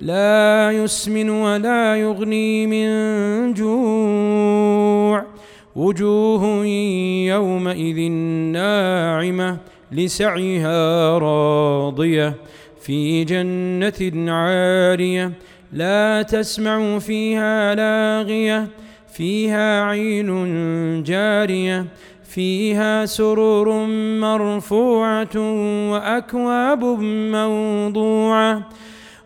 لا يسمن ولا يغني من جوع. وجوه يومئذ ناعمة لسعيها راضية. في جنة عاليه لا تسمع فيها لاغية. فيها عين جارية. فيها سرور مرفوعة وأكواب موضوعة.